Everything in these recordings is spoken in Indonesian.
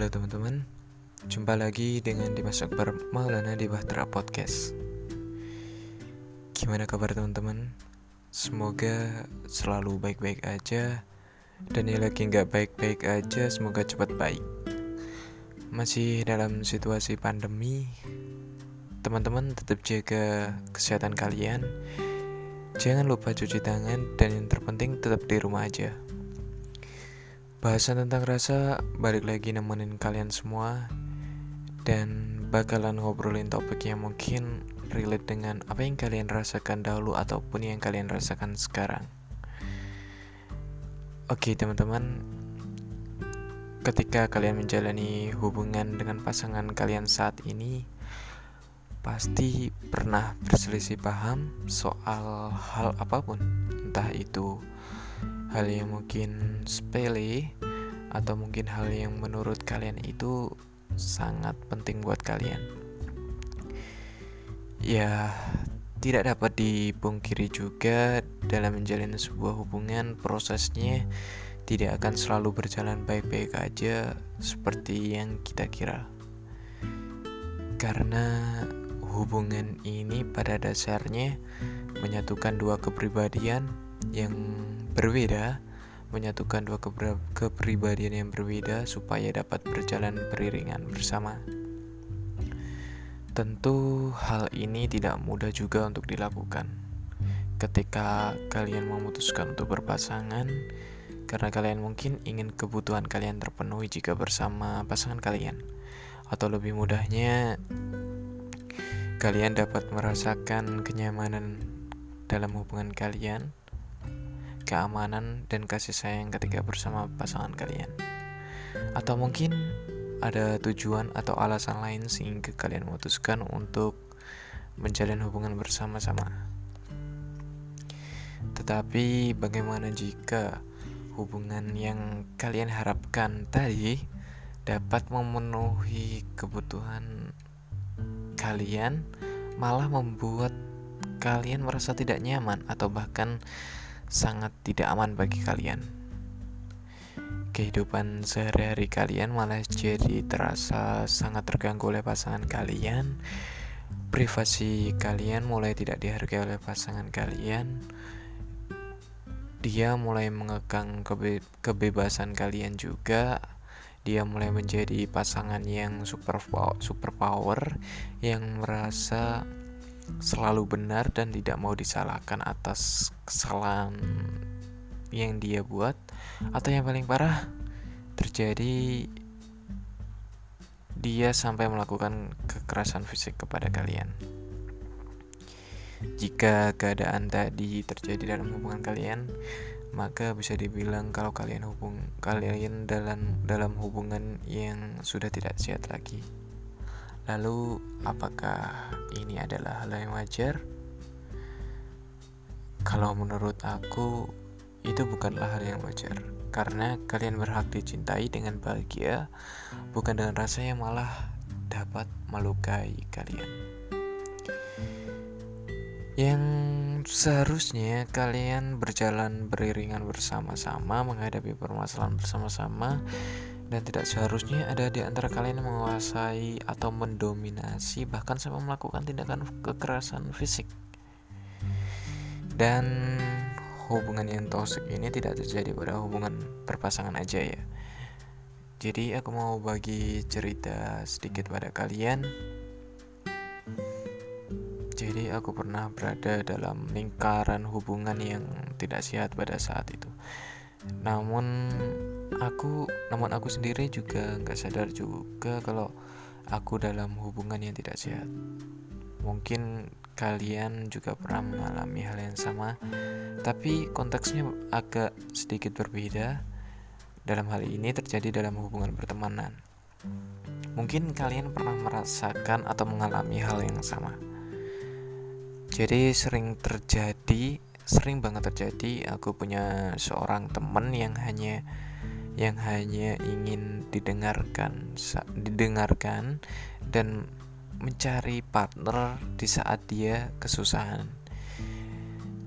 Halo teman-teman, jumpa lagi dengan Dimas Akbar Maulana di Bahtera Podcast. Gimana kabar teman-teman? Semoga selalu baik-baik aja dan yang lagi nggak baik-baik aja semoga cepat baik. Masih dalam situasi pandemi, teman-teman tetap jaga kesehatan kalian. Jangan lupa cuci tangan dan yang terpenting tetap di rumah aja. Bahasan tentang rasa balik lagi nemenin kalian semua dan bakalan ngobrolin topik yang mungkin relate dengan apa yang kalian rasakan dahulu ataupun yang kalian rasakan sekarang. Oke, teman-teman. Ketika kalian menjalani hubungan dengan pasangan kalian saat ini, pasti pernah berselisih paham soal hal apa pun, entah itu hal yang mungkin sepele atau mungkin hal yang menurut kalian itu sangat penting buat kalian. Ya, tidak dapat dipungkiri juga dalam menjalin sebuah hubungan prosesnya tidak akan selalu berjalan baik-baik aja seperti yang kita kira. Karena hubungan ini pada dasarnya menyatukan dua kepribadian yang berbeda, menyatukan dua kepribadian yang berbeda supaya dapat berjalan beriringan bersama. Tentu hal ini tidak mudah juga untuk dilakukan. Ketika kalian memutuskan untuk berpasangan, karena kalian mungkin ingin kebutuhan kalian terpenuhi jika bersama pasangan kalian, atau lebih mudahnya, kalian dapat merasakan kenyamanan dalam hubungan kalian keamanan dan kasih sayang ketika bersama pasangan kalian. Atau mungkin ada tujuan atau alasan lain sehingga kalian memutuskan untuk menjalin hubungan bersama-sama. Tetapi bagaimana jika hubungan yang kalian harapkan tadi dapat memenuhi kebutuhan kalian malah membuat kalian merasa tidak nyaman atau bahkan sangat tidak aman bagi kalian. Kehidupan sehari-hari kalian malah jadi terasa sangat terganggu oleh pasangan kalian. Privasi kalian mulai tidak dihargai oleh pasangan kalian. Dia mulai mengekang kebe kebebasan kalian juga. Dia mulai menjadi pasangan yang super super power yang merasa selalu benar dan tidak mau disalahkan atas kesalahan yang dia buat atau yang paling parah terjadi dia sampai melakukan kekerasan fisik kepada kalian. Jika keadaan tadi terjadi dalam hubungan kalian, maka bisa dibilang kalau kalian hubung kalian dalam dalam hubungan yang sudah tidak sehat lagi. Lalu, apakah ini adalah hal yang wajar? Kalau menurut aku, itu bukanlah hal yang wajar, karena kalian berhak dicintai dengan bahagia, bukan dengan rasa yang malah dapat melukai kalian. Yang seharusnya kalian berjalan beriringan bersama-sama menghadapi permasalahan bersama-sama dan tidak seharusnya ada di antara kalian yang menguasai atau mendominasi bahkan sampai melakukan tindakan kekerasan fisik. Dan hubungan yang toxic ini tidak terjadi pada hubungan berpasangan aja ya. Jadi aku mau bagi cerita sedikit pada kalian. Jadi aku pernah berada dalam lingkaran hubungan yang tidak sehat pada saat itu. Namun aku namun aku sendiri juga nggak sadar juga kalau aku dalam hubungan yang tidak sehat. Mungkin kalian juga pernah mengalami hal yang sama tapi konteksnya agak sedikit berbeda. Dalam hal ini terjadi dalam hubungan pertemanan. Mungkin kalian pernah merasakan atau mengalami hal yang sama. Jadi sering terjadi sering banget terjadi. Aku punya seorang teman yang hanya yang hanya ingin didengarkan didengarkan dan mencari partner di saat dia kesusahan.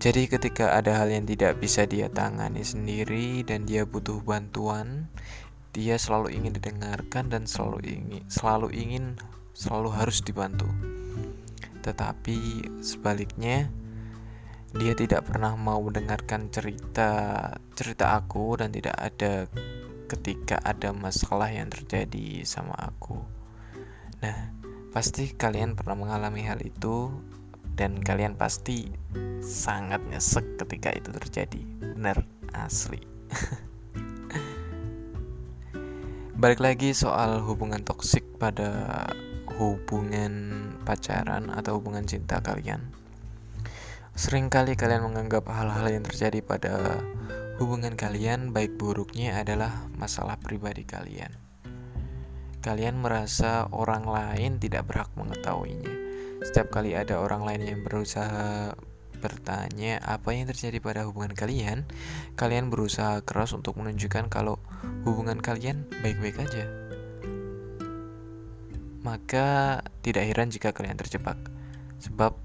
Jadi ketika ada hal yang tidak bisa dia tangani sendiri dan dia butuh bantuan, dia selalu ingin didengarkan dan selalu ingin selalu ingin selalu harus dibantu. Tetapi sebaliknya dia tidak pernah mau mendengarkan cerita cerita aku dan tidak ada ketika ada masalah yang terjadi sama aku. Nah, pasti kalian pernah mengalami hal itu dan kalian pasti sangat nyesek ketika itu terjadi. Bener, asli. Balik lagi soal hubungan toksik pada hubungan pacaran atau hubungan cinta kalian. Seringkali kalian menganggap hal-hal yang terjadi pada hubungan kalian baik buruknya adalah masalah pribadi kalian. Kalian merasa orang lain tidak berhak mengetahuinya setiap kali ada orang lain yang berusaha bertanya apa yang terjadi pada hubungan kalian, kalian berusaha keras untuk menunjukkan kalau hubungan kalian baik-baik aja. Maka tidak heran jika kalian terjebak, sebab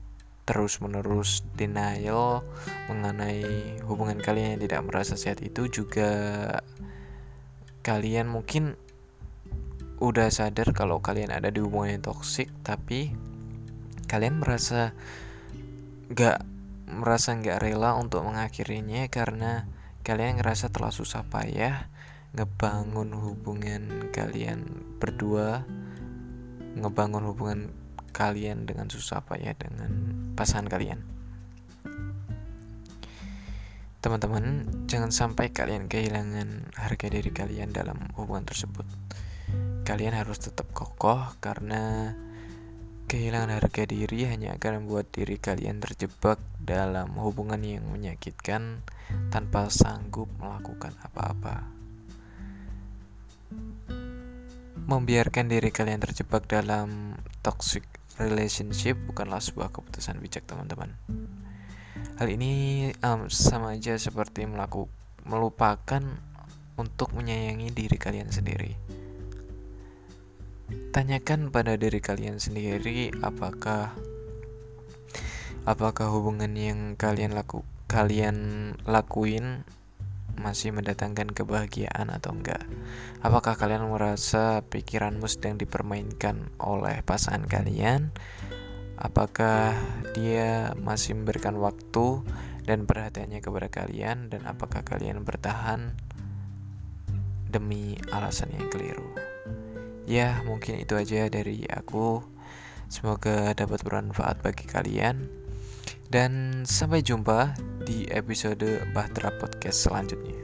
terus-menerus denial mengenai hubungan kalian yang tidak merasa sehat itu juga kalian mungkin udah sadar kalau kalian ada di hubungan yang toksik tapi kalian merasa gak merasa nggak rela untuk mengakhirinya karena kalian ngerasa telah susah payah ngebangun hubungan kalian berdua ngebangun hubungan kalian dengan susah payah dengan pasangan kalian teman-teman jangan sampai kalian kehilangan harga diri kalian dalam hubungan tersebut kalian harus tetap kokoh karena Kehilangan harga diri hanya akan membuat diri kalian terjebak dalam hubungan yang menyakitkan tanpa sanggup melakukan apa-apa. Membiarkan diri kalian terjebak dalam toxic relationship bukanlah sebuah keputusan bijak, teman-teman. Hal ini um, sama aja seperti melaku, melupakan untuk menyayangi diri kalian sendiri. Tanyakan pada diri kalian sendiri apakah apakah hubungan yang kalian laku kalian lakuin masih mendatangkan kebahagiaan atau enggak? Apakah kalian merasa pikiranmu sedang dipermainkan oleh pasangan kalian? Apakah dia masih memberikan waktu dan perhatiannya kepada kalian dan apakah kalian bertahan demi alasan yang keliru? Ya, mungkin itu aja dari aku. Semoga dapat bermanfaat bagi kalian. Dan sampai jumpa di episode Bahtera Podcast selanjutnya.